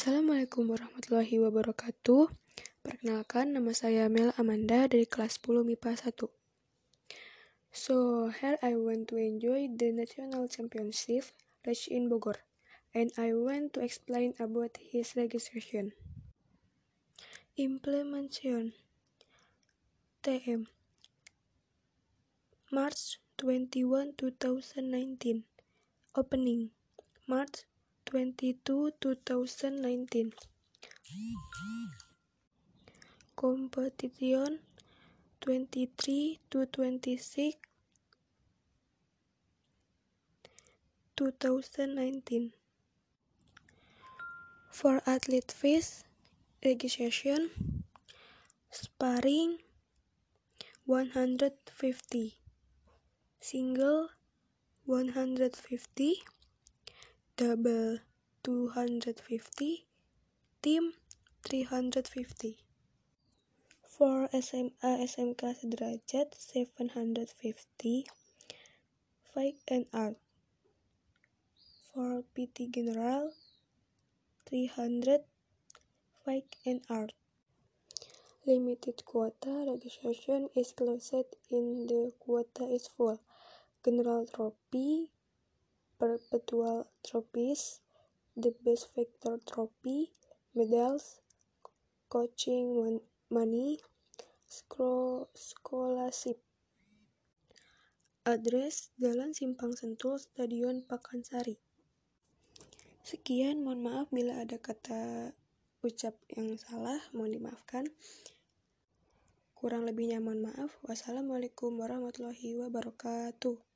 Assalamualaikum warahmatullahi wabarakatuh. Perkenalkan, nama saya Mel Amanda dari kelas 10 MIPA 1. So, here I want to enjoy the national championship race in Bogor, and I want to explain about his registration. Implementation TM March 21, 2019 Opening March 22, 2019 Competition 23 to 26 2019 For athlete fees registration sparring 150 single 150 double 250 team 350 for SMA SMK sederajat 750 fake and art for PT general 300 fake and art limited quota registration is closed in the quota is full. General trophy perpetual trophies, the best factor trophy, medals, coaching money, scholarship. Address Jalan Simpang Sentul, Stadion Pakansari. Sekian, mohon maaf bila ada kata ucap yang salah, mohon dimaafkan. Kurang lebihnya mohon maaf. Wassalamualaikum warahmatullahi wabarakatuh.